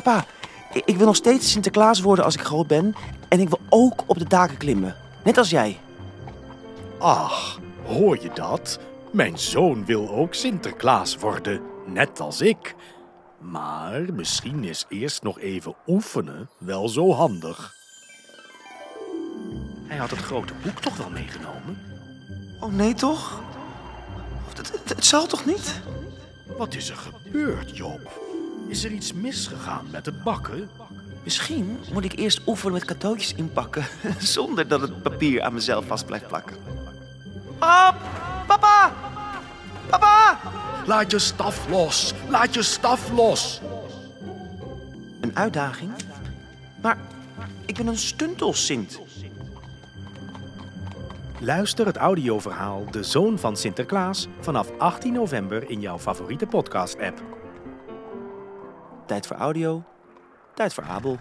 Papa, ik, wil nog steeds Sinterklaas worden als ik groot ben. En ik wil ook op de daken klimmen. Net als jij. Ach, hoor je dat? Mijn zoon wil ook Sinterklaas worden, net als ik. Maar misschien is eerst nog even oefenen wel zo handig. Hij had het grote boek toch wel meegenomen? Oh nee, toch? Het, het, het zal toch niet? Wat is er gebeurd, Job? Is er iets misgegaan met het bakken? Misschien moet ik eerst oefenen met cadeautjes inpakken. Zonder dat het papier aan mezelf vast blijft plakken. Pap! Papa! Papa! Laat je staf los! Laat je staf los! Een uitdaging? Maar ik ben een stuntel-Sint. Luister het audioverhaal De Zoon van Sinterklaas vanaf 18 november in jouw favoriete podcast-app. Tijd voor audio, tijd voor Abel.